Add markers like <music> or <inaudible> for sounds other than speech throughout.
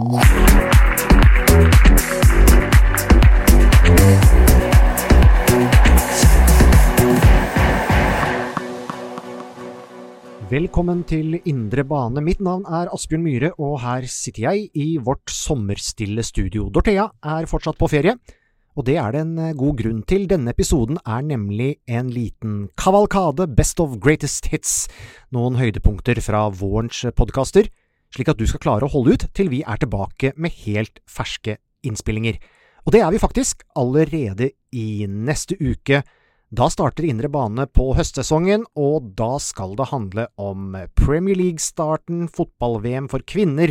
Velkommen til Indre bane. Mitt navn er Asbjørn Myhre, og her sitter jeg i vårt sommerstille studio. Dorthea er fortsatt på ferie, og det er det en god grunn til. Denne episoden er nemlig en liten kavalkade, best of greatest hits, noen høydepunkter fra vårens podkaster, slik at du skal klare å holde ut til vi er tilbake med helt ferske innspillinger. Og det er vi faktisk allerede i neste uke. Da starter Indre bane på høstsesongen, og da skal det handle om Premier League-starten, fotball-VM for kvinner,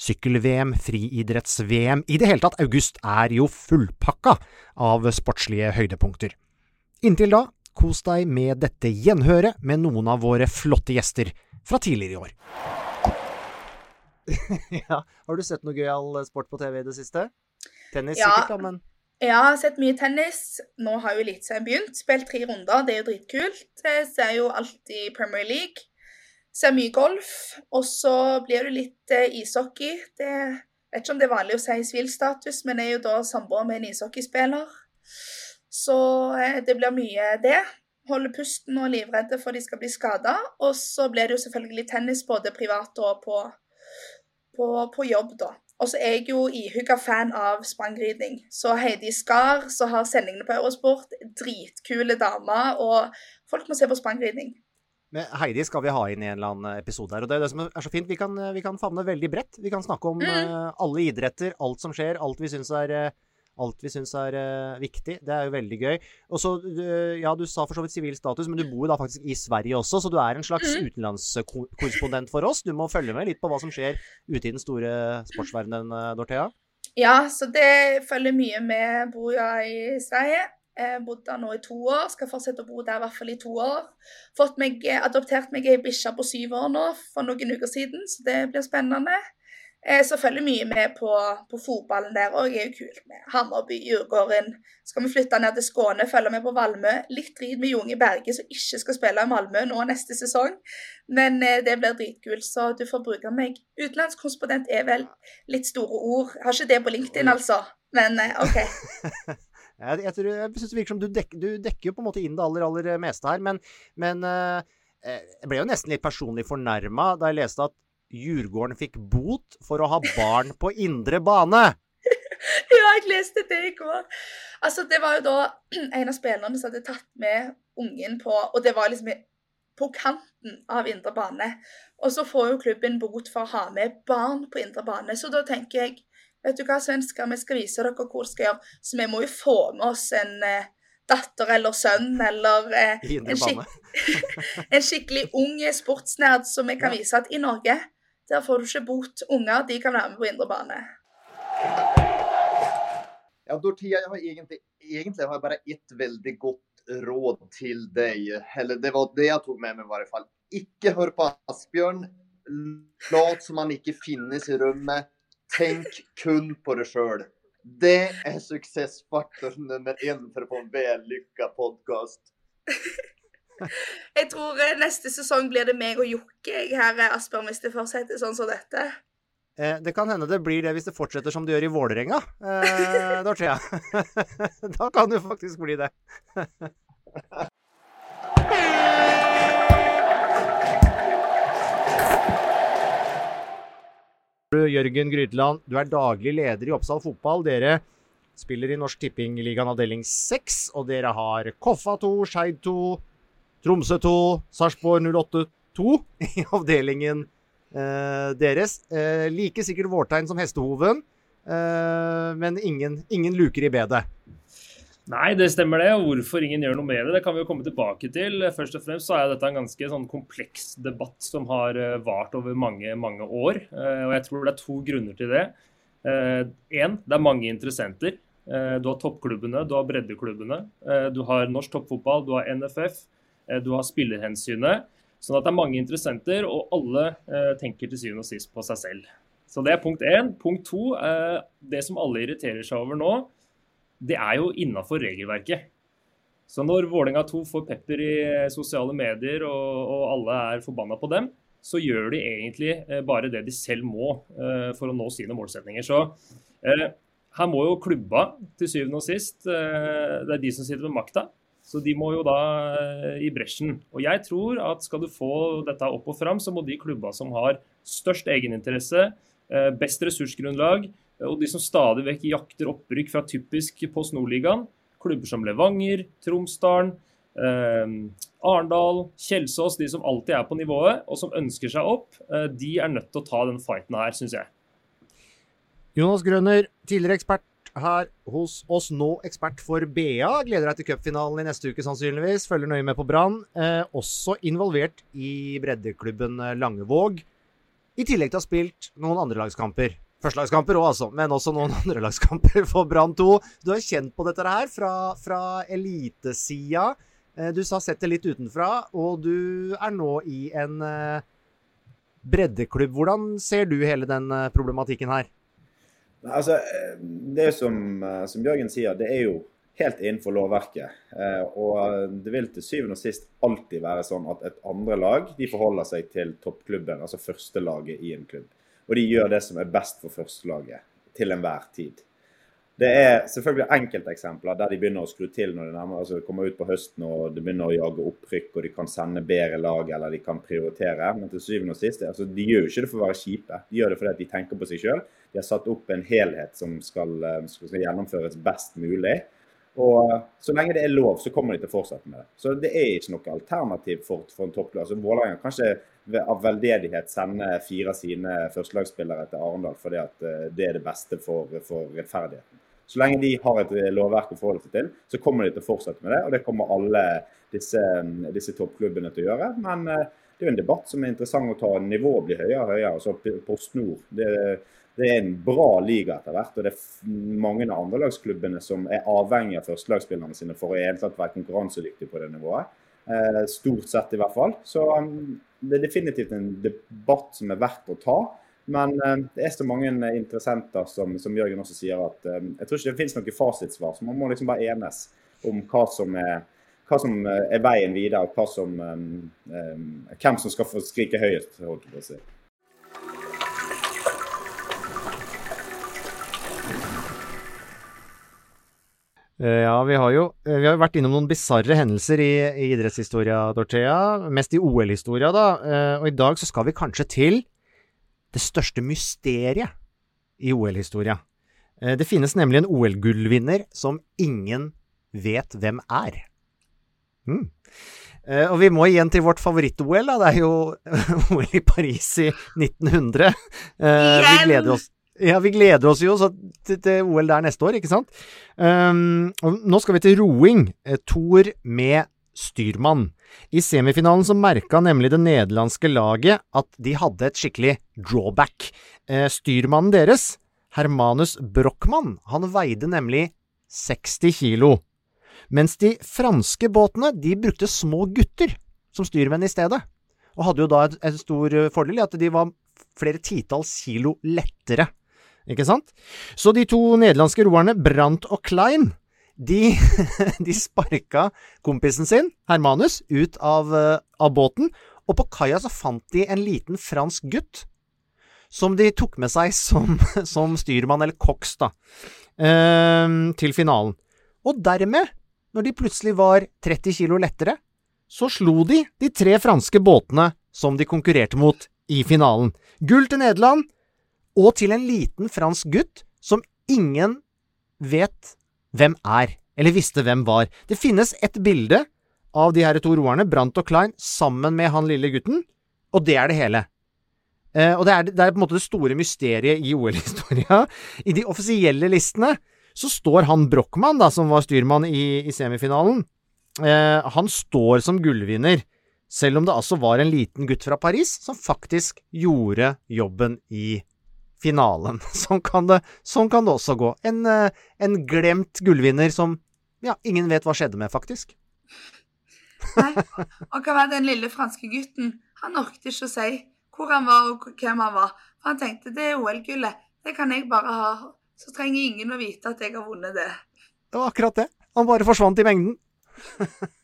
sykkel-VM, friidretts-VM I det hele tatt, august er jo fullpakka av sportslige høydepunkter. Inntil da, kos deg med dette gjenhøret med noen av våre flotte gjester fra tidligere i år. <laughs> ja, har du sett noe gøyal sport på TV i det siste? Tennis Ja. sikkert, da, men Ja, jeg har sett mye tennis. Nå har jo Eliteserien begynt. Spilt tre runder, det er jo dritkult. Jeg ser jo alltid Premier League. Ser mye golf. Og så blir det litt eh, ishockey. Det jeg vet ikke om det er vanlig å si sivilstatus, men jeg er jo da samboer med en ishockeyspiller. Så eh, det blir mye det. Holder pusten og livredde for de skal bli skada. Og så blir det jo selvfølgelig tennis både privat og på, på, på jobb, da. Og så er jeg jo ihugga fan av sprangridning. Så Heidi Skar, som har sendingene på Eurosport, dritkule damer, og folk må se på sprangridning. Men Heidi skal vi ha inn i en eller annen episode her. og det er det som er så fint. Vi kan, vi kan favne veldig bredt. Vi kan snakke om eh, alle idretter, alt som skjer, alt vi syns er, eh, alt vi syns er uh, viktig. Det er jo veldig gøy. Og så, uh, ja, Du sa for så vidt sivil status, men du bor jo da faktisk i Sverige også, så du er en slags utenlandskorrespondent for oss. Du må følge med litt på hva som skjer ute i den store sportsverdenen, eh, Dorthea. Ja, så det følger mye med. Bor jeg i Sverige. Jeg bodde der nå i to år. Skal fortsette å bo der i hvert fall i to år. Fått meg, adoptert meg ei bikkje på syv år nå for noen uker siden, så det blir spennende. Eh, Så følger mye med på, på fotballen der òg. er jo kult med Hammerby, Djurgården. Skal vi flytte ned til Skåne, følge med på Valmø. Litt drit med Junge Berge, som ikke skal spille i Malmö nå neste sesong. Men eh, det blir dritkult, så du får bruke meg. Utenlandskorrespondent er vel litt store ord. Jeg har ikke det på LinkedIn, altså. Men eh, OK. <laughs> Jeg, jeg, tror- jeg syns det virker som du, dek, du dekker jo på en måte inn det aller, aller meste her, men, men jeg ble jo nesten litt personlig fornærma da jeg leste at Djurgården fikk bot for å ha barn på indre bane. <laughs> Ja, jeg leste det i går. Altså, det var jo da <clears throat> en av spillerne som hadde tatt med ungen på Og det var liksom på kanten av indre bane. Og så får jo klubben bot for å ha med barn på indre bane. Så da tenker jeg Vet du hva, svensker, vi skal vise dere hvor vi skal gjøre. Så vi må jo få med oss en eh, datter eller sønn eller eh, en, skik <laughs> en skikkelig ung sportsnerd som vi kan Ja. vise at i Norge der får du ikke bot. Unger de kan være med på indre bane. Ja, Dorthea, jeg har egentlig, egentlig har jeg bare ett veldig godt råd til deg. Eller det var det jeg tok med meg i hvert fall. Ikke hør på Asbjørn. Lat som han ikke finnes i rommet. Tenk kun på deg sjøl. Det er suksessfaktor nummer én for å få en vellykka podkast. <laughs> Jeg tror eh, neste sesong blir det meg og Jokke jeg her, eh, Asbjørn, hvis det fortsetter sånn som dette. Eh, det kan hende det blir det hvis det fortsetter som det gjør i Vålerenga, eh, Dorthea. <laughs> da kan det faktisk bli det. <laughs> Jørgen Gryteland, du er daglig leder i Oppsal fotball. Dere spiller i Norsk Tippingligaen avdeling 6, og dere har Koffa 2, Skeid 2, Tromsø 2, Sarpsborg 08 2 <laughs> i avdelingen eh, deres. Eh, like sikkert vårtegn som hestehoven, eh, men ingen, ingen luker i bedet. Nei, det stemmer det. Hvorfor ingen gjør noe med det, det kan vi jo komme tilbake til. Først og fremst så er dette en ganske sånn kompleks debatt som har eh, vart over mange, mange år. Eh, og jeg tror det er to grunner til det. Én, det er mange interessenter. Du har toppklubbene, du har breddeklubbene. Du har norsk toppfotball, du har NFF, du har spillerhensynet. Sånn at det er mange interessenter, og alle tenker til syvende og sist på seg selv. Så det er punkt én. Punkt to, det som alle irriterer seg over nå, det er jo innafor regelverket. Så når Vålerenga 2 får pepper i sosiale medier og, og alle er forbanna på dem, så gjør de egentlig eh, bare det de selv må eh, for å nå sine målsetninger. Så eh, her må jo klubba til syvende og sist eh, Det er de som sitter med makta. Så de må jo da eh, i bresjen. Og jeg tror at skal du få dette opp og fram, så må de klubba som har størst egeninteresse, eh, best ressursgrunnlag, og de som stadig vekk jakter opprykk fra typisk Post Nord-ligaen, klubber som Levanger, Tromsdalen, eh, Arendal, Kjelsås, de som alltid er på nivået og som ønsker seg opp, eh, de er nødt til å ta den fighten her, syns jeg. Jonas Grønner, tidligere ekspert her hos oss, nå ekspert for BA. Gleder deg til cupfinalen i neste uke sannsynligvis. Følger nøye med på Brann. Eh, også involvert i breddeklubben Langevåg. I tillegg til å ha spilt noen andrelagskamper. Førstelagskamper òg, altså, men også noen <laughs> andrelagskamper for Brann 2. Du har kjent på dette her fra, fra elitesida. Eh, du har sett det litt utenfra, og du er nå i en eh, breddeklubb. Hvordan ser du hele den eh, problematikken her? Altså, det er som, som Jørgen sier, det er jo helt innenfor lovverket. Og det vil til syvende og sist alltid være sånn at et andre lag de forholder seg til toppklubben, altså førstelaget i en klubb. Og de gjør det som er best for førstelaget til enhver tid. Det er selvfølgelig enkelteksempler der de begynner å skru til når de altså kommer ut på høsten og det begynner å jage opprykk og de kan sende bedre lag eller de kan prioritere. Men til syvende og sist, altså, de gjør jo ikke det for å være kjipe. De gjør det fordi de tenker på seg sjøl. De har satt opp en helhet som skal, eh, skal gjennomføres best mulig. Og Så lenge det er lov, så kommer de til å fortsette med det. Så det er ikke noe alternativ for, for en toppklasse. Altså, Vålerenga kan ikke av veldedighet sende fire av sine førstelagsspillere til Arendal fordi at eh, det er det beste for, for, rettferdigheten. Så lenge de har et eh, lovverk å forholde seg til, så kommer de til å fortsette med det. Og det kommer alle disse, disse toppklubbene til å gjøre. Men eh, det er jo en debatt som er interessant å ta. Nivået blir høyere og høyere. Altså Post Nord det det er en bra liga etter hvert. Og det er mange av andrelagsklubbene som er avhengig av førstelagsspillerne sine for å i være konkurransedyktige på det nivået. Stort sett, i hvert fall. Så um, det er definitivt en debatt som er verdt å ta. Men eh, det er så mange interessenter, som, som Jørgen også sier, at eh, jeg tror ikke det finnes noe fasitsvar. Så man må liksom bare enes om hva som er hva som er veien videre, hva som, hvem som skal få skrike høyest. holdt jeg på å si. Ja, vi har jo eh, vi har vært innom noen bisarre hendelser i, i idrettshistoria, Dorthea. Mest i OL-historia, da. Eh, og i dag så skal vi kanskje til det største mysteriet i OL-historia. Det finnes nemlig en OL-gullvinner som ingen vet hvem er. Mm. Og vi må igjen til vårt favoritt-OL. Det er jo <laughs> OL i Paris i 1900. Vi gleder oss ja, vi gleder oss jo til, til, OL der neste år, ikke sant? Um, nå skal vi til roing. Eh, Thor med styrmann. I semifinalen så merka nemlig det nederlandske laget at de hadde et skikkelig drawback. Eh, styrmannen deres, Hermanus Brochmann, han veide nemlig 60 kilo. Mens de franske båtene, de brukte små gutter som styrmenn i stedet. Og hadde jo da en, stor fordel i at de var flere titalls kilo lettere ikke sant? Så de to nederlandske roerne, Brandt og Klein, de, <laughs> de sparka kompisen sin, Hermanus, ut av, eh, av båten, og på kaia så fant de en liten fransk gutt som de tok med seg som, <laughs> som styrmann, eller koks, da, eh, til finalen. Og dermed, når de plutselig var 30 kilo lettere, så slo de de tre franske båtene som de konkurrerte mot i finalen. Gull til Nederland, og til en liten fransk gutt som ingen vet hvem er, eller visste hvem var. Det finnes et bilde av de her to roerne, Brandt og Klein, sammen med han lille gutten, og det er det hele. Eh, og det er, det er, på en måte det store mysteriet i OL-historia. I de offisielle listene så står han Brochmann, da, som var styrmann i, i semifinalen, eh, han står som gullvinner. Selv om det altså var en liten gutt fra Paris som faktisk gjorde jobben i finalen. <laughs> Sånn kan det, sånn kan det også gå. En, eh, en, glemt gullvinner som ja, ingen vet hva skjedde med, faktisk. Nei, og hva var den lille franske gutten? Han orket ikke å si hvor han var og hvem han var. For han tenkte det er OL-gullet, det kan jeg bare ha. Så trenger ingen å vite at jeg har vunnet det. Det var akkurat det. Han bare forsvant i mengden. <laughs>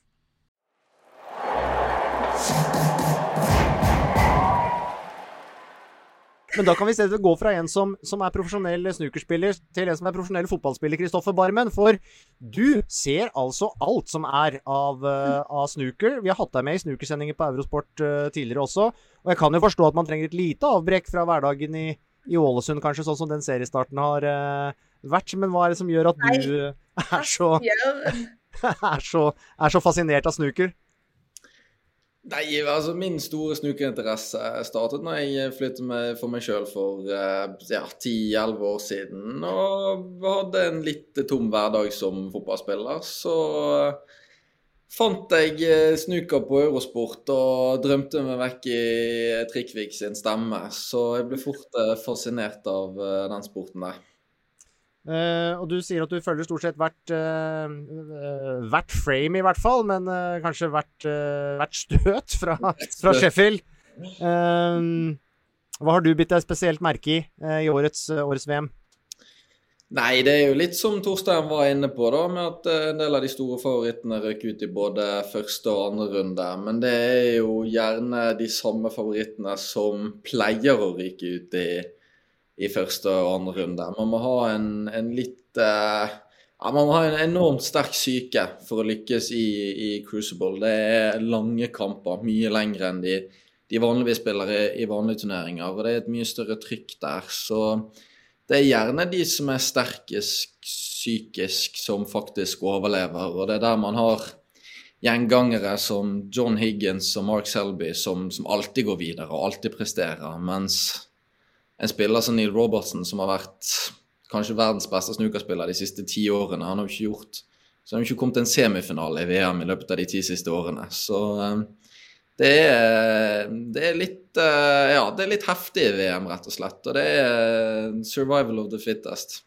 Men da kan vi se det gå fra en som, som er profesjonell snookerspiller, til en som er profesjonell fotballspiller, Kristoffer Barmen. For du ser altså alt som er av, uh, av snooker. Vi har hatt deg med i snookersendinger på Eurosport uh, tidligere også. Og jeg kan jo forstå at man trenger et lite avbrekk fra hverdagen i, i Ålesund, kanskje, sånn som den seriestarten har uh, vært. Men hva er det som gjør at du er så, <laughs> er så, er så fascinert av snooker? Nei, altså Min store snukerinteresse startet når jeg flyttet meg for meg sjøl for eh, ja, 10-11 år siden. Og hadde en litt tom hverdag som fotballspiller. Så eh, fant jeg snooker på Eurosport og drømte meg vekk i Trikvik sin stemme. Så jeg ble fort fascinert av den sporten der. Uh, og du sier at du følger stort sett hvert, uh, uh, hvert frame, i hvert fall, men kanskje hvert, hvert, støt fra, fra Sheffield. hva har du bitt deg spesielt merke i i årets, årets, VM? Nei, det er jo litt som Torstein var inne på, da, med at en del av de store favorittene røk ut i både første og andre runde. Men det er jo gjerne de samme favorittene som pleier å ryke ut i i første og andre runde. Man må ha en, en litt uh, ja, Man må ha en enormt sterk syke for å lykkes i, i, Crucible. Det er lange kamper, mye lengre enn de, de vanligvis spiller i, i vanlige turneringer. Og det er et mye større trykk der. Så det er gjerne de som er sterkest psykisk, som faktisk overlever. Og det er der man har gjengangere som John Higgins og Mark Selby som, som alltid går videre og alltid presterer. mens en spiller som Neil Robertson, som har vært kanskje verdens beste snookerspiller de siste ti årene. Han har jo ikke gjort så han har ikke kommet til en semifinale i VM i løpet av de ti siste årene. Så um, det er, det er litt uh, Ja, det er litt heftig i VM, rett og slett. Og det er survival of the fittest.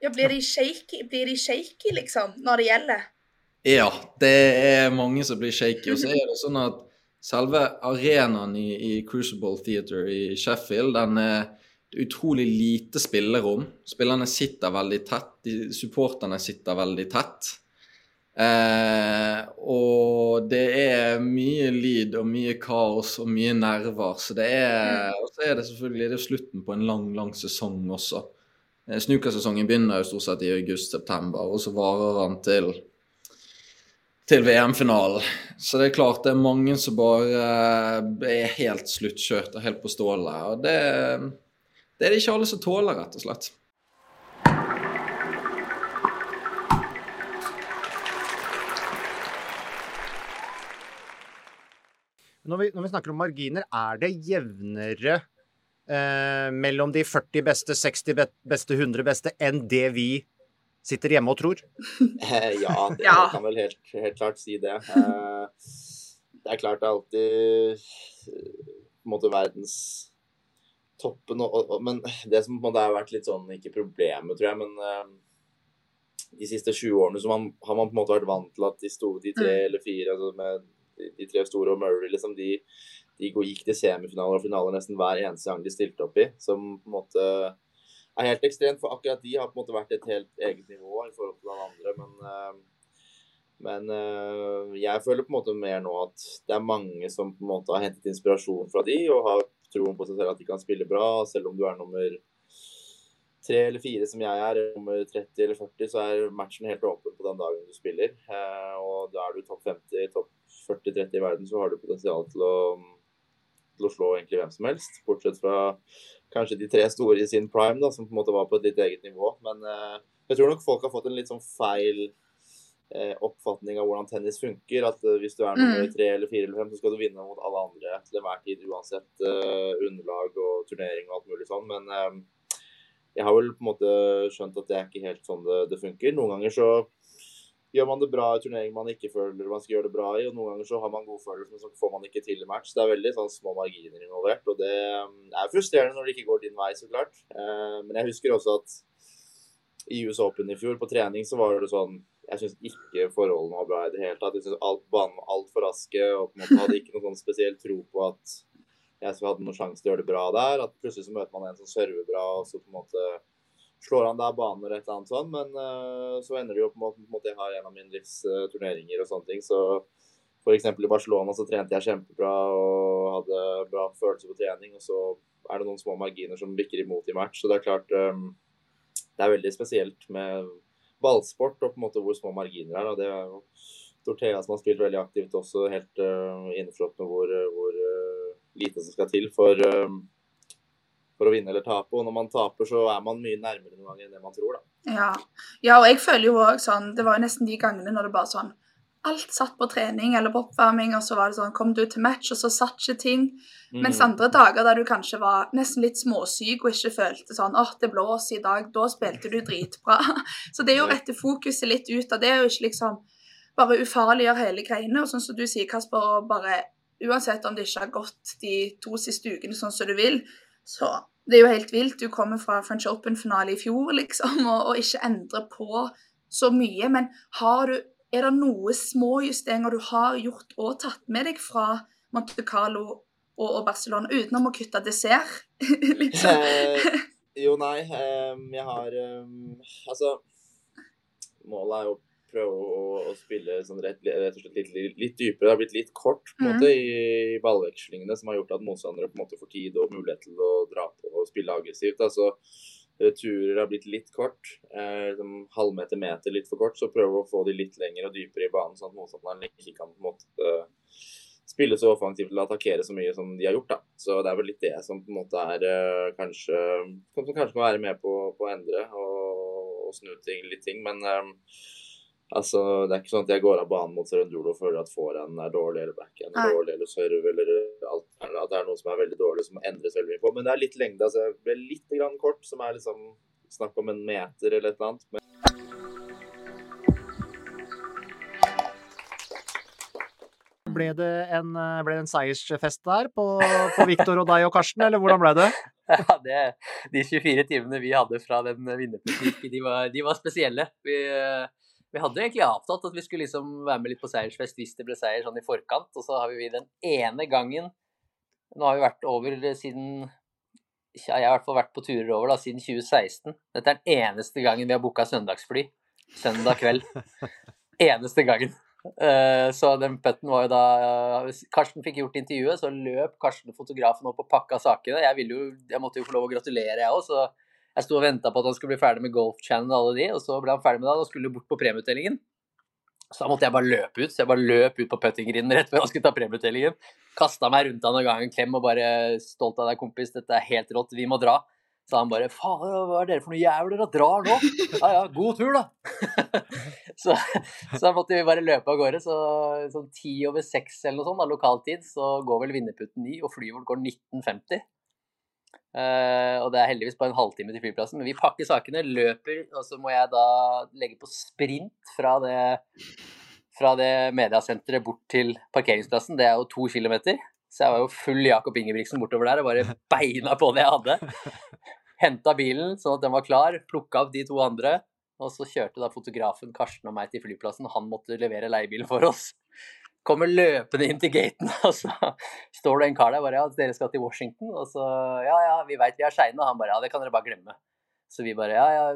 Ja, blir de shaky, blir de shaky liksom, når det gjelder? Ja, det er mange som blir shaky. Og så er det sånn at selve arenaen i, i, Crucible Theater i Sheffield, den er utrolig lite spillerom. Spillerne sitter veldig tett. De, supporterne sitter veldig tett. Eh, og det er mye lyd og mye kaos og mye nerver. Så det er, mm. og så er det selvfølgelig det er slutten på en lang, lang sesong også. Eh, Snukersesongen begynner jo stort sett i august-september, og så varer han til til VM-finalen. Så det er klart det er mange som bare eh, er helt sluttkjørt og helt på stålet. Og det, det er det ikke alle som tåler, rett og slett. Når vi, når vi, snakker om marginer, er det jevnere eh, mellom de 40 beste, 60 beste, 100 beste enn det vi sitter hjemme og tror? Eh, <laughs> ja, <laughs> jeg kan vel helt, helt klart si det. Eh, det er klart det er alltid på en måte verdenstoppen. og, og, Men det som på en måte har vært litt sånn, ikke problemet, tror jeg, men uh, de siste 20 årene så man, har man på en måte vært vant til at de, store, de tre mm. eller fire altså med de, de, tre store og Murray, liksom, de, de gikk til semifinaler og finaler nesten hver eneste gang de stilte opp i. Som på en måte er helt ekstremt. For akkurat de har på en måte vært et helt eget nivå i forhold til alle andre. Men, uh, men uh, jeg føler på en måte mer nå at det er mange som på en måte har hentet inspirasjon fra de, og har troen på seg selv at de kan spille bra. Selv om du er nummer tre eller fire som jeg er, nummer 30 eller 40, så er matchen helt åpen på den dagen du spiller. Eh, og da er du topp 50, topp 40-30 i verden, så har du potensial til å, til å slå egentlig hvem som helst. Bortsett fra kanskje de tre store i sin prime, da, som på en måte var på et litt eget nivå. Men eh, jeg tror nok folk har fått en litt sånn feil eh, oppfatning av hvordan tennis funker. At eh, hvis du er nummer Mm. tre eller fire eller fem, så skal du vinne mot alle andre til enhver tid, uansett eh, underlag og turnering og alt mulig sånn. Men eh, jeg har vel på en måte skjønt at det er ikke helt sånn det, det funker. Noen ganger så gjør man det bra i turnering man ikke føler man skal gjøre det bra i, og noen ganger så har man godfølelse, men så får man ikke til i match. Det er veldig sånn små marginer involvert, og det um, er frustrerende når det ikke går din vei, så klart. Eh, men jeg husker også at i US Open i fjor, på trening, så var det sånn Jeg syns ikke forholdene var bra i det hele tatt. Jeg syns alt banen var altfor raske, og på en måte hadde ikke noen sånn spesiell tro på at jeg hadde noen sjanse til å gjøre det bra der. At plutselig så møter man en som server bra, og så på en måte slår han der baner et eller annet sånn. Men uh, så ender det jo på en måte, Jeg har en av mine livs uh, turneringer og sånne ting. Så f.eks. i Barcelona så trente jeg kjempebra og hadde bra følelse på trening. Og så er det noen små marginer som bikker imot i match. Så det er klart um, det er veldig spesielt med ballsport og på en måte hvor små marginer er. Og det er jo Tortea som har spilt veldig aktivt også helt uh, innforstått med hvor, eh, hvor uh, lite som skal til for, eh, for å vinne eller tape. Og når man taper, så er man mye nærmere noen ganger enn det man tror. da. Ja. ja, og jeg føler jo òg sånn Det var jo nesten de gangene når det bare sånn Alt satt på trening eller på oppvarming, og så var det sånn Kom du til match, og så satt ikke ting. Mens andre dager der du kanskje var nesten litt småsyk og ikke følte sånn åh, det blåser i dag, da spilte du dritbra. <laughs> Så det er jo å rette fokuset litt ut av det, og ikke liksom bare ufarliggjøre hele greiene. Og sånn som du sier, Kasper, bare uansett om det ikke har gått de to siste ukene sånn som du vil, så det er jo helt vilt. Du kommer fra French Open-finale i fjor, <laughs> liksom, og, og ikke endrer på så mye. Men du, er det noen små justeringer du har gjort og tatt med deg fra Monte Carlo og, og Barcelona, utenom å kutte dessert? <laughs> liksom. Eh, jo, nei. ehm, jeg har ehm, Altså, målet er jo prøve å, å spille sånn rett, rett og slett litt, litt, dypere. Det har blitt litt kort på en måte i ballvekslingene, som har gjort at motstandere på en måte får tid og mulighet til å dra på og spille aggressivt. altså Returer har blitt litt kort. Eh, liksom halvmeter, meter litt for kort. Så prøve å få de litt lenger og dypere i banen, sånn at motstanderen ikke kan på en måte eh, spille så offensivt eller attakkere så mye som de har gjort. da. Så det er vel litt det som på en måte er eh, kanskje Som kanskje kan være med på, på å endre og, og snu ting, litt ting. Men eh, altså, det er ikke sånn at jeg går av banen mot Serendolo og føler at forhånden er dårlig, eller backhand er dårlig, eller serve, eller alt, at det er noe som er veldig dårlig, som må endres veldig mye på. Men det er litt lengde. altså Jeg ble litt grann kort, som er liksom snakk om en meter eller et eller annet. Men Ble det en, eh, ble det en seiersfest der på, på Viktor og deg og Karsten, eller hvordan ble det? <laughs> Ja, det, de 24 timene vi hadde fra den vinnerpolitikken, de var, de var spesielle. Vi, eh, vi hadde egentlig avtalt at vi skulle liksom være med litt på seiersfest hvis det ble seier sånn i forkant, og så har vi den ene gangen Nå har vi vært over siden ja, Jeg har i hvert fall vært på turer over da, siden 2016. Dette er den eneste gangen vi har booka søndagsfly. Søndag kveld. <laughs> Eneste gangen. Eh, Så den putten var jo da Karsten fikk gjort intervjuet, så løp Karsten fotografen opp og pakka sakene. Jeg, ville jo, jeg måtte jo få lov å gratulere, jeg òg, så jeg sto og venta på at han skulle bli ferdig med Golf Channel og alle de, og så ble han ferdig med det og skulle bort på premieutdelingen. Så da måtte jeg bare løpe ut. Så jeg bare løp ut på puttinggrinden rett før han skulle ta premieutdelingen. Kasta meg rundt han og ga en klem og bare 'Stolt av deg, kompis. Dette er helt rått. Vi må dra'. Så han bare 'Faen, hva er dere for noe jævler? og drar nå?' Ja ja, god tur, da. <laughs> så, så måtte vi bare løpe av gårde. Så sånn ti over seks eller noe sånt, da, lokaltid, så går vel vinnerputten ni, og flyet vårt går 1950. Eh, og det er heldigvis bare en halvtime til flyplassen. Men vi pakker sakene, løper, og så må jeg da legge på sprint fra det, fra det mediasenteret bort til parkeringsplassen. Det er jo to kilometer. Så jeg var jo full Jakob Ingebrigtsen bortover der og bare <laughs> beina på det jeg hadde. Henta bilen sånn at den var klar, plukka opp de to andre. Og så kjørte da fotografen Karsten og meg til flyplassen. Han måtte levere leiebilen for oss. Kommer løpende inn til gaten, <laughs> og så står det en kar der bare ja, dere skal til Washington. Og så ja, ja, vi veit vi er seine. Og han bare ja, det kan dere bare glemme. Så vi bare ja, ja,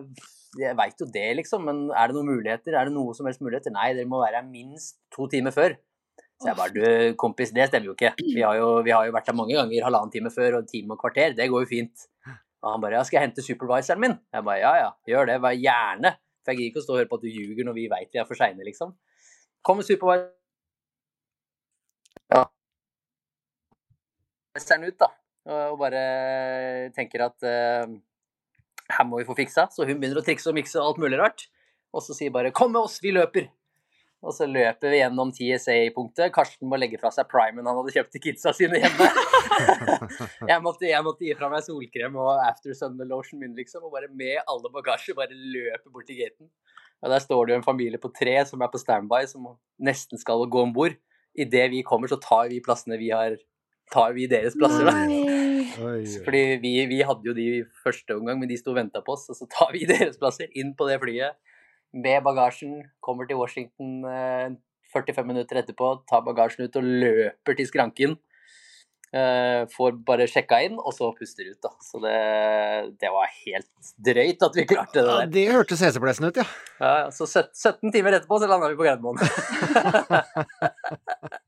jeg veit jo det, liksom. Men er det noen muligheter? Er det noe som helst muligheter? Nei, dere må være her minst to timer før. Så jeg bare du kompis, det stemmer jo ikke. Vi har jo, vi har jo vært her mange ganger, halvannen time før og en time og kvarter. Det går jo fint. Og han bare ja, skal jeg hente supervisoren min? Jeg bare ja ja, gjør det. Bare gjerne. For jeg gidder ikke å stå og høre på at du ljuger når vi veit vi er for seine, liksom. Kom supervisoren ja. ut, da. Og bare tenker at uh, her må vi få fiksa. Så hun begynner å trikse og mikse og alt mulig rart. Og så sier bare 'kom med oss, vi løper'. Og så løper vi gjennom TSA-punktet. Karsten må legge fra seg primen han hadde kjøpt til kidsa sine hjemme. <laughs> jeg, måtte, jeg, måtte, gi fra meg solkrem og after sun lotion min, liksom. Og bare med alle bagasjer bare løpe bort til gaten. Og der står det jo en familie på tre som er på standby, som nesten skal gå om bord. Idet vi kommer, så tar vi plassene vi har tar vi deres plasser, da. Fordi vi, vi, hadde jo de første omgang, men de sto og venta på oss. Og så tar vi <laughs> deres plasser inn på det flyet med bagasjen. Kommer til Washington eh, 45 minutter etterpå, tar bagasjen ut og løper til skranken. Uh, får bare sjekka inn, og så puster ut. da. Så det, det var helt drøyt at vi klarte det der. Ja, det hørtes heseblesende ut, ja. ja. Så 17 timer etterpå så landa vi på Gardermoen. <laughs> <laughs>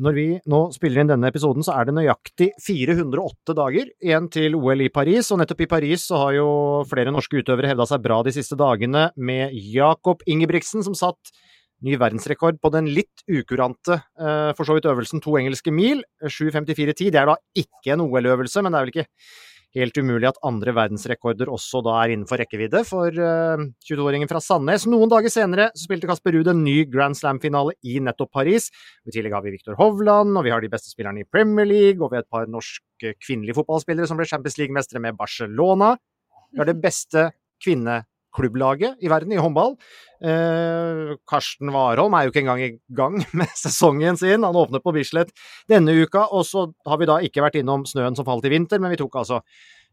Når vi nå spiller inn denne episoden, så er det nøyaktig 408 dager igjen til OL i Paris, og nettopp i Paris så har jo flere norske utøvere hevda seg bra de siste dagene, med Jakob Ingebrigtsen som satt ny verdensrekord på den litt ukurante, eh, for så vidt øvelsen to engelske mil, 7.54,10. Det er da ikke en OL-øvelse, men det er vel ikke helt umulig at andre verdensrekorder også da er innenfor rekkevidde for uh, eh, 22-åringen fra Sandnes. Noen dager senere så spilte Kasper Ruud en ny Grand Slam-finale i nettopp Paris. I tillegg har vi Viktor Hovland, og vi har de beste spillerne i Premier League, og vi har et par norske kvinnelige fotballspillere som ble Champions League-mestere med Barcelona. Vi har det beste kvinne klubblaget i verden i håndball. Eh, Karsten Warholm er jo ikke engang i gang <laughs> med sesongen sin. Han åpner på Bislett denne uka, og så har vi da ikke vært innom snøen som falt i vinter, men vi tok altså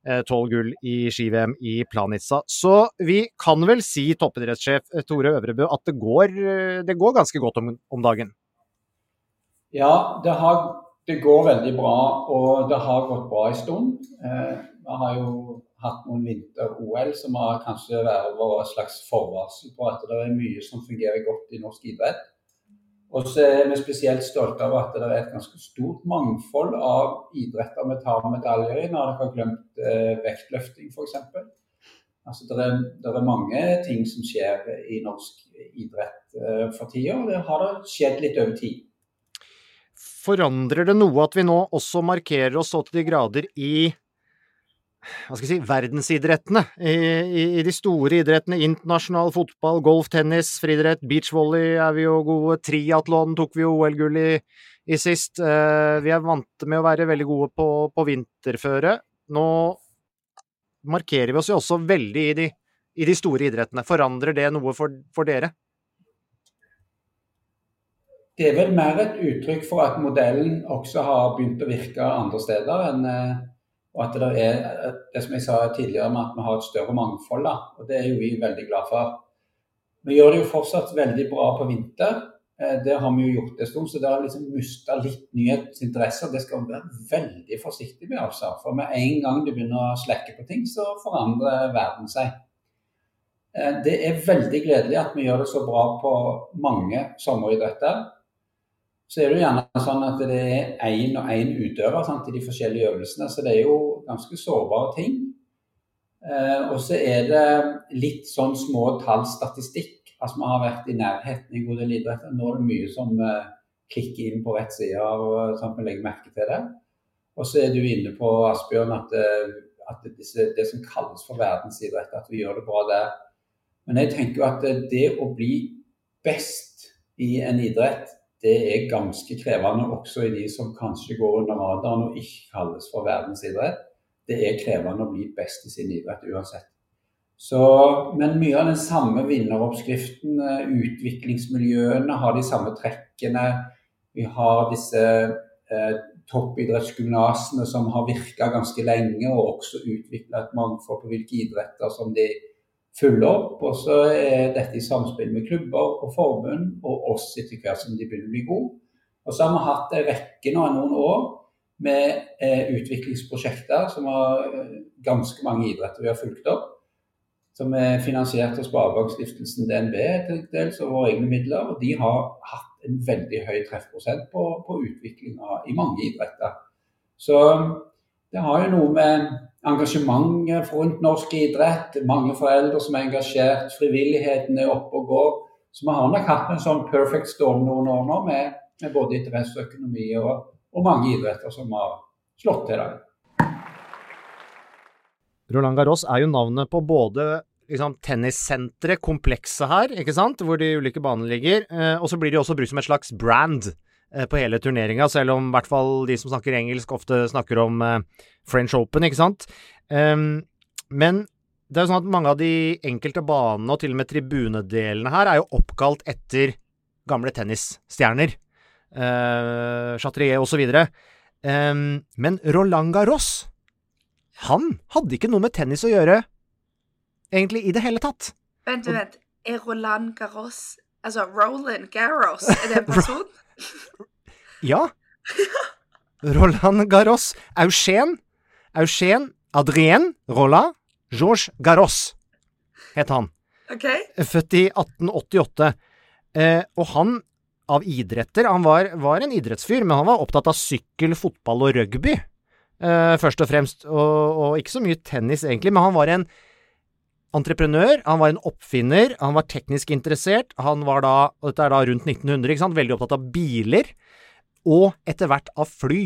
eh, tolv gull i ski-VM i Planica. Så vi kan vel si, toppidrettssjef eh, Tore Øvrebø, at det går, eh, det går ganske godt om, om dagen? Ja, det, har, det, går veldig bra, og det har gått bra en stund. Eh, vi har jo hatt noen vinter-OL som har kanskje vært vår slags forvarsel på at det er mye som fungerer godt i norsk idrett. Og så er vi spesielt stolte av at det er et ganske stort mangfold av idretter vi tar medaljer i, når dere har glemt eh, vektløfting f.eks. Altså, det, er, er mange ting som skjer i norsk idrett eh, for tida, og det har det skjedd litt over tid. Forandrer det noe at vi nå også markerer oss så til de grader i hva skal jeg si, verdensidrettene. I, i, I, de store idrettene, internasjonal fotball, golf, tennis, friidrett, beachvolley er vi jo gode. Triatlon tok vi jo OL-gull i, i, sist. Uh, vi er vant med å være veldig gode på, på vinterføre. Nå markerer vi oss jo også veldig i de, i de store idrettene. Forandrer det noe for, for dere? Det er vel mer et uttrykk for at modellen også har begynt å virke andre steder enn uh og at det er det som jeg sa tidligere med at vi har et større mangfold. Da, og Det er jo vi veldig glad for. Vi gjør det jo fortsatt veldig bra på vinter. Eh, det har vi jo gjort en stund, så det har liksom mista litt nyhetsinteresse. Det skal vi være veldig forsiktig med. altså. For med en gang du begynner å slekke på ting, så forandrer verden seg. Eh, det er veldig gledelig at vi gjør det så bra på mange sommeridretter så er det gjerne sånn at det er én og én utøver sant, i de forskjellige øvelsene. Så det er jo ganske sårbare ting. Eh, og så er det litt sånn små tallstatistikk. Altså vi har vært i nærheten i god del idretter. Nå er det mye som eh, klikker inn på rett side, og sånn at vi legger merke til det. Og så er du inne på Asbjørn at, eh, at disse, det som kalles for verdensidrett, at vi gjør det bra der. Men jeg tenker jo at det å bli best i en idrett, det er ganske krevende også i de som kanskje går under radaren og ikke kalles for verdensidrett. Det er krevende å bli best i sin idrett uansett. Så, men mye av den samme vinneroppskriften, eh, utviklingsmiljøene har de samme trekkene. Vi har disse eh, toppidrettsgymnasene som har virka ganske lenge, og også utvikla et mangfold på hvilke idretter som de følger opp. Og så er dette i samspill med klubber og forbund, og oss etter hvert som de begynner å bli gode. Og så har vi hatt en rekke nå noen år med eh, utviklingsprosjekter som har eh, ganske mange idretter vi har fulgt opp som er finansiert av Sparebankstiftelsen DNB til dels og våre egne midler. og De har hatt en veldig høy treffprosent på, på utviklinga i mange idretter. Så det har jo noe med engasjementet rundt norsk idrett, mange foreldre som er engasjert, frivilligheten er oppe og går. Så vi har nok hatt en sånn perfect storm noen år nå med, med både interesse og økonomi og, og mange idretter som har slått til. Det. Roland Garros er jo navnet på både liksom, tennissenteret, komplekset her, ikke sant, hvor de ulike banene ligger. Eh, og så blir de også brukt som et slags brand på hele turneringa, selv om i hvert fall de som snakker engelsk, ofte snakker om eh, French Open, ikke sant. Um, men det er jo sånn at mange av de enkelte banene, og til og med tribunedelene her, er jo oppkalt etter gamle tennisstjerner. Uh, Chatrier osv. Um, men Roland Garros, han hadde ikke noe med tennis å gjøre egentlig i det hele tatt. Vent, vent. Er Roland Garros Altså Roland Garros, er det en <laughs> person? ja. <laughs> Roland Garros. Eugen Eugen Adrien Rolla Georges Garros het han. Okay. Født i 1888. Eh, og han, av idretter Han var, var, en idrettsfyr, men han var opptatt av sykkel, fotball og rugby. Eh, først og fremst. Og, og, ikke så mye tennis, egentlig, men han var en entreprenør, han var en oppfinner, han var teknisk interessert. Han var da, og dette er da rundt 1900, ikke sant, veldig opptatt av biler, og etter hvert av fly.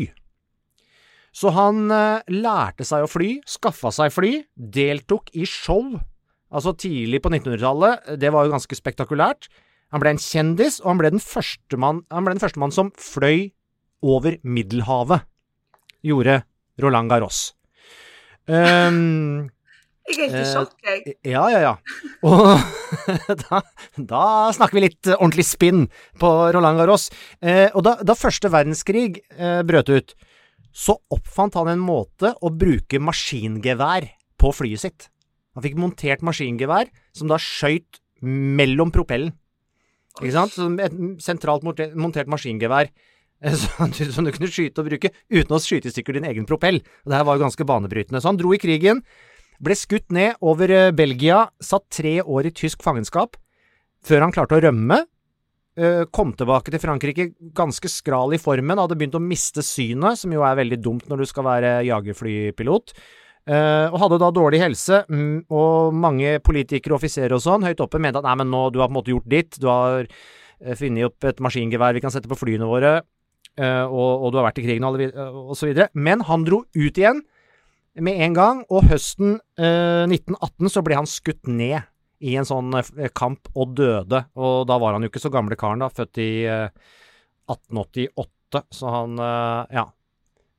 Så han eh, lærte seg å fly, skaffa seg fly, deltok i show. Altså tidlig på 1900-tallet, det var jo ganske spektakulært. Han ble en kjendis, og han ble den første mann, han som fløy over Middelhavet. Gjorde Roland Garros. Um, jeg er helt i sjokk, jeg. Eh, ja, ja, ja. Og <laughs> da, da, snakker vi litt ordentlig spinn på Roland Garros. Eh, og da, da, første verdenskrig eh, brøt ut, så oppfant han en måte å bruke maskingevær på flyet sitt. Han fikk montert maskingevær som da skøyt mellom propellen. Ikke sant? Så et sentralt montert maskingevær eh, <laughs> som du kunne skyte og bruke uten å skyte i stykker din egen propell. Og det her var jo ganske banebrytende. Så han dro i krigen. Ble skutt ned over eh, Belgia, satt tre år i tysk fangenskap, før han klarte å rømme. Eh, kom tilbake til Frankrike ganske skral i formen, hadde begynt å miste synet, som jo er veldig dumt når du skal være jagerflypilot. Uh, og hadde da dårlig helse, mm, og mange politikere og offiserer og sånn høyt oppe mente at nei, men nå, du har på en måte gjort ditt, du har funnet opp et maskingevær vi kan sette på flyene våre, og, og, du har vært i krigen og så videre. Men han dro ut igjen med en gang, og høsten eh, 1918 så ble han skutt ned i en sånn eh, kamp og døde. Og da var han jo ikke så gamle karen, da, født i eh, 1888, så han eh, ja.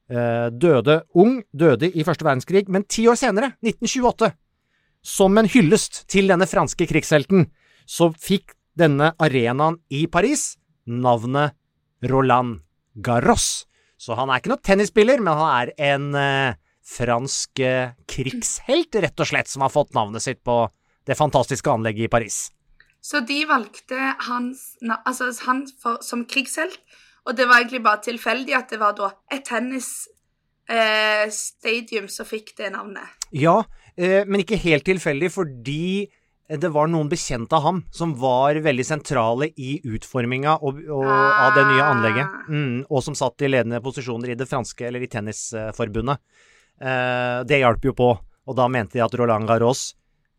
Eh, døde ung, døde i første verdenskrig, men ti år senere, 1928, som en hyllest til denne franske krigshelten, så fikk denne arenaen i Paris navnet Roland Garros. Så han er ikke noen tennisspiller, men han er en eh, fransk eh, krigshelt, rett og slett, som har fått navnet sitt på det fantastiske anlegget i Paris. Så de valgte hans, altså han for, som krigshelt, og det var egentlig bare tilfeldig at det var da et tennisstadium eh, som fikk det navnet? Ja, eh, men ikke helt tilfeldig, fordi det var noen bekjente av ham som var veldig sentrale i utforminga av det nye anlegget, ah. mm, og som satt i ledende posisjoner i det franske, eller i tennisforbundet. Eh, det hjalp jo på. Og da mente de at Roland Garros,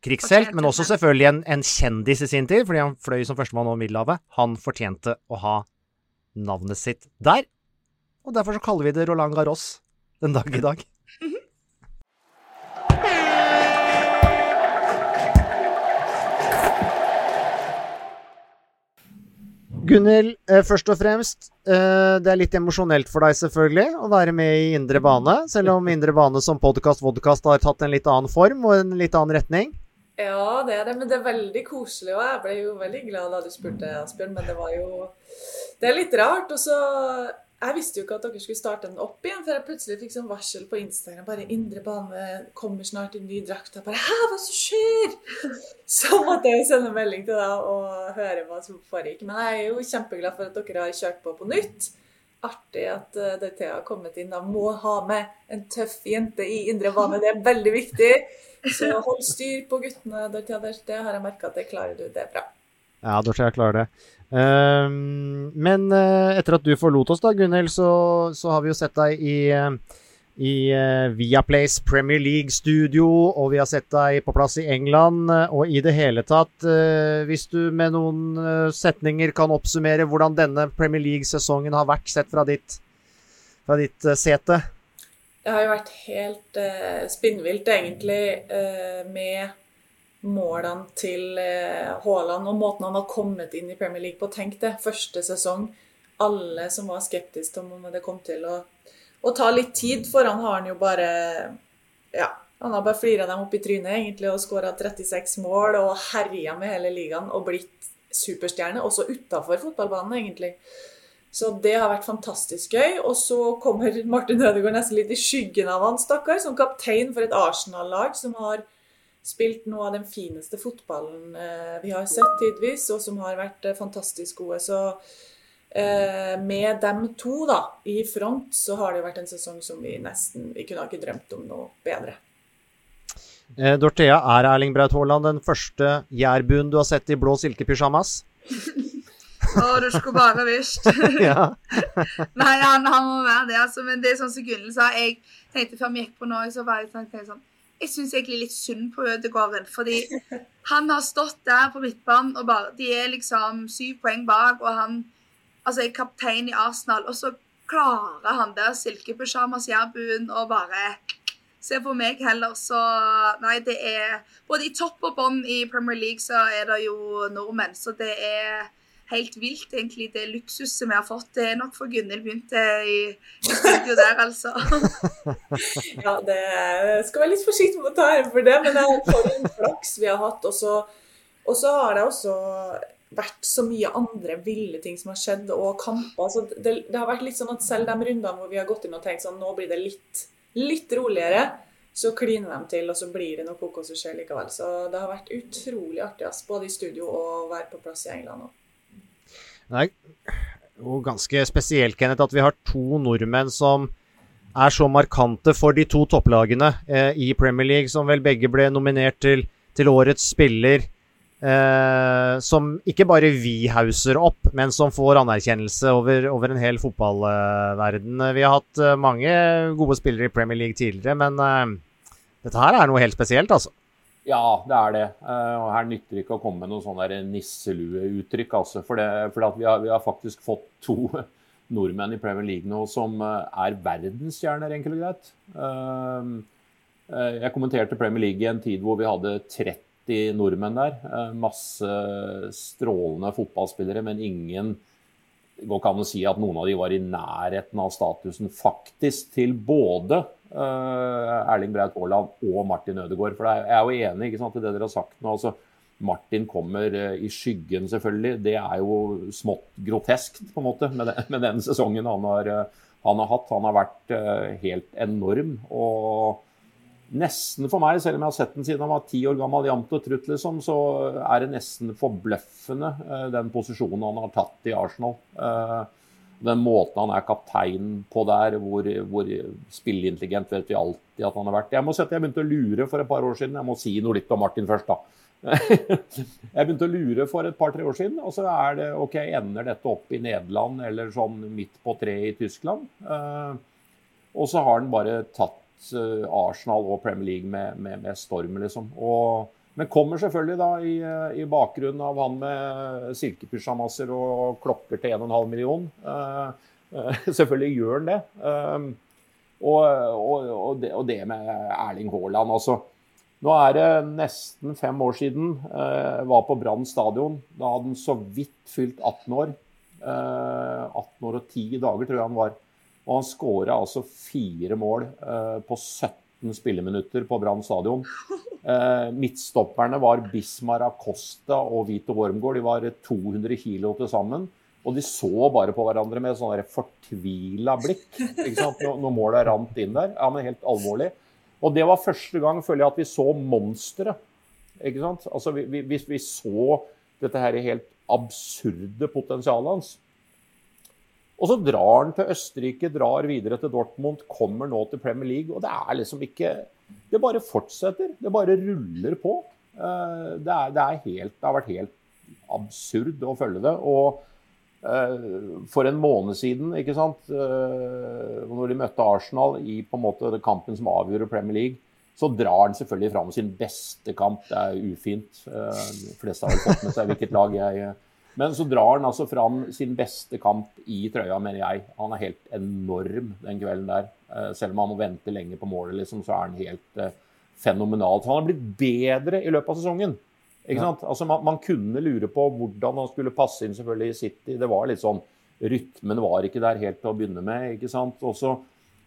krigshelt, men også selvfølgelig en, en, kjendis i sin tid, fordi han fløy som førstemann over Middelhavet, han fortjente å ha navnet sitt der. Og derfor så kaller vi det Roland Garros den dag i dag. <laughs> Gunhild, eh, først og fremst. Eh, det er litt emosjonelt for deg selvfølgelig å være med i Indre bane, selv om Indre bane som podkast-vodkast har tatt en litt annen form og en litt annen retning. Ja, det er det, men det er veldig koselig. Og jeg ble jo veldig glad da du spurte, Asbjørn, men det var jo Det er litt rart. Og så jeg visste jo ikke at dere skulle starte den opp igjen, for jeg plutselig fikk sånn varsel på Instagram. Bare 'Indre bane kommer snart i ny drakt.' Jeg bare 'Hæ, hva som skjer?' Så måtte jeg sende melding til deg og høre hva som foregikk. Men jeg er jo kjempeglad for at dere har kjørt på på nytt. Artig at uh, har kommet inn. Da må ha med en tøff jente i indre bane. Det er veldig viktig. Så hold styr på guttene, Dorothea. Det har jeg merka at det klarer du. Det er bra. Ja, da skal jeg klare det. Um, men uh, etter at du forlot oss, da, Gunhild, så, så, har vi jo sett deg i, uh, i uh, Viaplays Premier League-studio, og vi har sett deg på plass i England. og i det hele tatt, hvis du med noen setninger kan oppsummere hvordan denne Premier League-sesongen har vært sett fra ditt, fra ditt sete? Det har jo vært helt spinnvilt, egentlig, med målene til eh, Haaland og måten han har kommet inn i Premier League på. Tenk det, første sesong. Alle som var skeptiske om det kom til å, å ta litt tid, for han har han jo bare Ja, han har bare flira dem opp i trynet egentlig og skåra 36 mål og herja med hele ligaen og blitt superstjerne, også utafor fotballbanen, egentlig. Så det har vært fantastisk gøy. Og så kommer Martin Ødegaard nesten litt i skyggen av han, stakkar, som kaptein for et Arsenal-lag som har spilt noe av den fineste fotballen eh, vi har sett tidvis, og som har vært eh, fantastisk gode. Så eh, med dem to da, i front, så har det vært en sesong som vi nesten Vi kunne ikke drømt om noe bedre. Eh, Dorthea, er Erling Braut Haaland den første jærbuen du har sett i blå silkepysjamas? Å, du skulle bare visst. <laughs> ja. Nei, han, han, må være det, altså. Men det er sånn som Gunnhild sa. Jeg tenkte før vi gikk på nå, så var jeg sånn jeg syns egentlig litt synd på Ødegården. Fordi han har stått der på midtbanen, og bare, de er liksom syv poeng bak, og han altså, er kaptein i Arsenal. Og så klarer han der silkepysjamas-jærbuen og bare Se på meg heller, så Nei, det er Både i topp og bånn i Premier League så er det jo nordmenn, så det er helt vilt, egentlig, det luksuset vi har fått. Det er nok for Gunhild begynte i, i studio der, altså. <laughs> ja, det skal være litt forsiktig med å ta æren for det, men det er for en flaks vi har hatt. Og så har det også vært så mye andre ville ting som har skjedd, og kamper. Så det, det, har vært litt sånn at selv de rundene hvor vi har gått inn og tenkt sånn nå blir det litt, litt roligere, så kliner de til, og så blir det noe kokos som skjer likevel. Så det har vært utrolig artig, både i studio og å være på plass i England òg. Det er jo ganske spesielt, Kenneth, at vi har to nordmenn som er så markante for de to topplagene eh, i Premier League, som vel begge ble nominert til, til årets spiller. Eh, som ikke bare vi hauser opp, men som får anerkjennelse over, over en hel fotballverden. Vi har hatt eh, mange gode spillere i Premier League tidligere, men eh, dette her er noe helt spesielt, altså. Ja, det er det. Eh, og her nytter det ikke å komme med noen sånne nisselueuttrykk. Altså, for det, for vi, har, vi, har, faktisk fått to <laughs> nordmenn i Premier League nå som eh, er verdensstjerner, enkelt og greit. Eh, jeg kommenterte Premier League i en tid hvor vi hadde 30 nordmenn der. Masse strålende fotballspillere, men ingen går ikke an å si at noen av de var i nærheten av statusen faktisk til både Erling Braut Haaland og Martin Ødegaard. For jeg er jo enig sant, i det dere har sagt nå. altså Martin kommer uh, i skyggen, selvfølgelig. Det er jo smått groteskt på en måte med den, med den sesongen han har, uh, han har, hatt. Han har vært helt enorm. og nesten for meg, selv om jeg har sett den siden han var ti år gammel, jevnt og trutt, liksom, så er det nesten forbløffende den posisjonen han har tatt i Arsenal. Den måten han er kaptein på der, hvor, hvor spilleintelligent vet vi alltid at han har vært. Jeg må sette, jeg begynte å lure for et par år siden. Jeg må si noe litt om Martin først, da. <laughs> jeg begynte å lure for et par-tre år siden, og så er det OK, ender dette opp i Nederland eller sånn midt på treet i Tyskland? Uh, og så har han bare tatt Eh, Arsenal og Premier League med, med, med storm, liksom. Og Men kommer selvfølgelig da i, i bakgrunnen av han med silkepysjamaser og klokker til 1,5 million. Uh, uh, <laughs> selvfølgelig gjør han det. Og, og, og, det, og, det, med Erling Haaland, altså. Nå er det nesten fem år siden jeg var på Brann stadion. Da hadde han så vidt fylt 18 år. 18 år og 10 dager, tror jeg han var. Og han skåra altså fire mål på 17 spilleminutter på Brann stadion. Eh, midtstopperne var Bismar Acosta og Vito Wormgård. De var 200 kilo til sammen. Og de så bare på hverandre med sånn fortvila blikk ikke sant? når, når målet rant inn der. Ja, men helt alvorlig. Og det var første gang føler jeg at vi så monsteret. Ikke sant? Altså, vi, vi, vi, så dette her helt absurde potensialet hans. Og så drar han til Østerrike, drar videre til Dortmund, kommer nå til Premier League. Og det er liksom ikke det bare fortsetter. Det bare ruller på. Eh, det, er, det, er helt, det har vært helt absurd å følge det. Og uh, for en måned siden, ikke sant, uh, når de møtte Arsenal i på en måte kampen som avgjorde Premier League, så drar han selvfølgelig fram sin beste kamp. Det er ufint. De fleste har fått med seg hvilket lag jeg Men så drar han altså fram sin beste kamp i trøya, mener jeg. Han er helt enorm den kvelden der. Eh, selv om han må vente lenge på målet, liksom, så er han helt uh, fenomenal. Så han har blitt bedre i løpet av sesongen. Ikke sant? Altså, man, man, kunne lure på hvordan han skulle passe inn selvfølgelig i City. Det var litt sånn Rytmen var ikke der helt til å begynne med. ikke sant? Og så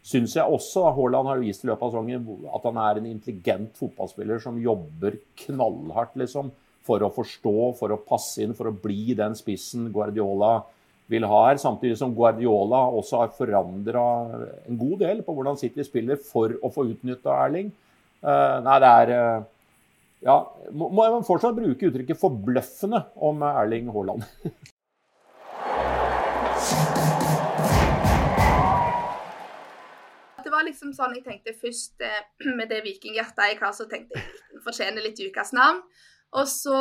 syns jeg også Haaland har vist i løpet av sesongen at han er en intelligent fotballspiller som jobber knallhardt liksom, for å forstå, for å passe inn, for å bli den spissen Guardiola vil ha her. Samtidig som Guardiola også har forandra en god del på hvordan City spiller for å få utnytta Erling. Uh, nei, det er uh, Ja, må, må jeg fortsatt bruke uttrykket 'forbløffende' om Erling Haaland. <laughs> det var liksom sånn jeg tenkte først eh, <clears throat> med det vikinghjertet jeg har, så tenkte jeg den fortjener litt ukas navn. Og så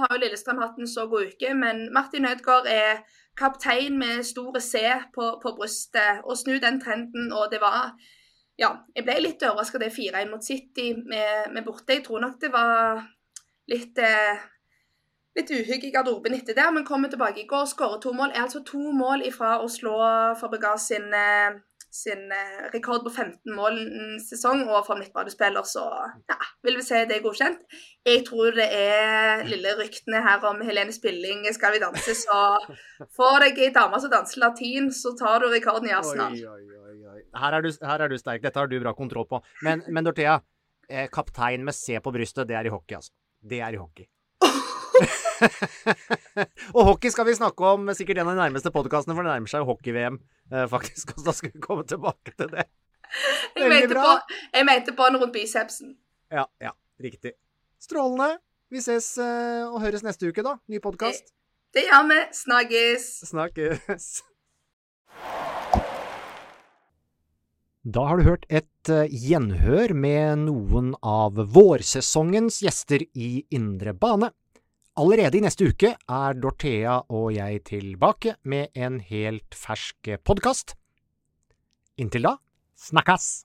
har jo Lillestrøm hatt en så god uke, men Martin Ødegaard er kaptein med store C på, på brystet, og snu den trenden. Og det var Ja, jeg ble litt overraska det 4-1 mot City med, med, borte. Jeg tror nok det var litt eh, litt uhygg i garderoben etter det, men kommer tilbake i går, skårer to mål. Er altså to mål ifra å slå Fabregas sin eh, sin eh, rekord på 15 mål en sesong, og for midtbanespiller så ja, vil vi si det er godkjent. Jeg tror det er lille ryktene her om Helene Spilling skal vi danse, så får deg ei dame som danser latin, så tar du rekorden i Arsenal. Oi, oi, oi, her, er du, her er du sterk. Dette har du bra kontroll på. Men, men Dorthea, eh, kaptein med C på brystet, det er i hockey, altså. Det er i hockey. Og hockey skal vi snakke om sikkert en av de nærmeste podkastene, for det nærmer seg jo hockey-VM, eh, faktisk. Og da skal vi komme tilbake til det. Jeg mente, på, jeg mente den rundt bicepsen. Ja, ja. Riktig. Strålende. Vi ses uh, og høres neste uke, da. Ny podkast. Det, det gjør vi. Snakkes. Snakkes. Da har du hørt et uh, gjenhør med noen av vårsesongens gjester i Indre bane. Allerede i neste uke er Dorthea og jeg tilbake med en helt fersk podkast. Inntil da, snakkes!